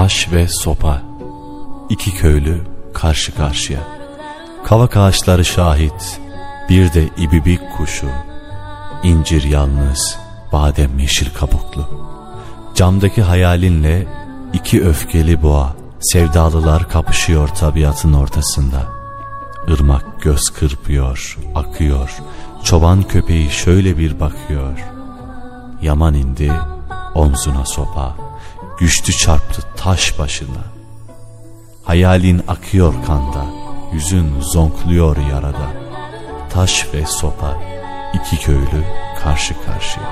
Taş ve sopa. İki köylü karşı karşıya. Kavak ağaçları şahit. Bir de ibibik kuşu. İncir yalnız, badem yeşil kabuklu. Camdaki hayalinle iki öfkeli boğa. Sevdalılar kapışıyor tabiatın ortasında. Irmak göz kırpıyor, akıyor. Çoban köpeği şöyle bir bakıyor. Yaman indi, omzuna sopa. Güçlü çarptı taş başına. Hayalin akıyor kanda, yüzün zonkluyor yarada. Taş ve sopa, iki köylü karşı karşıya.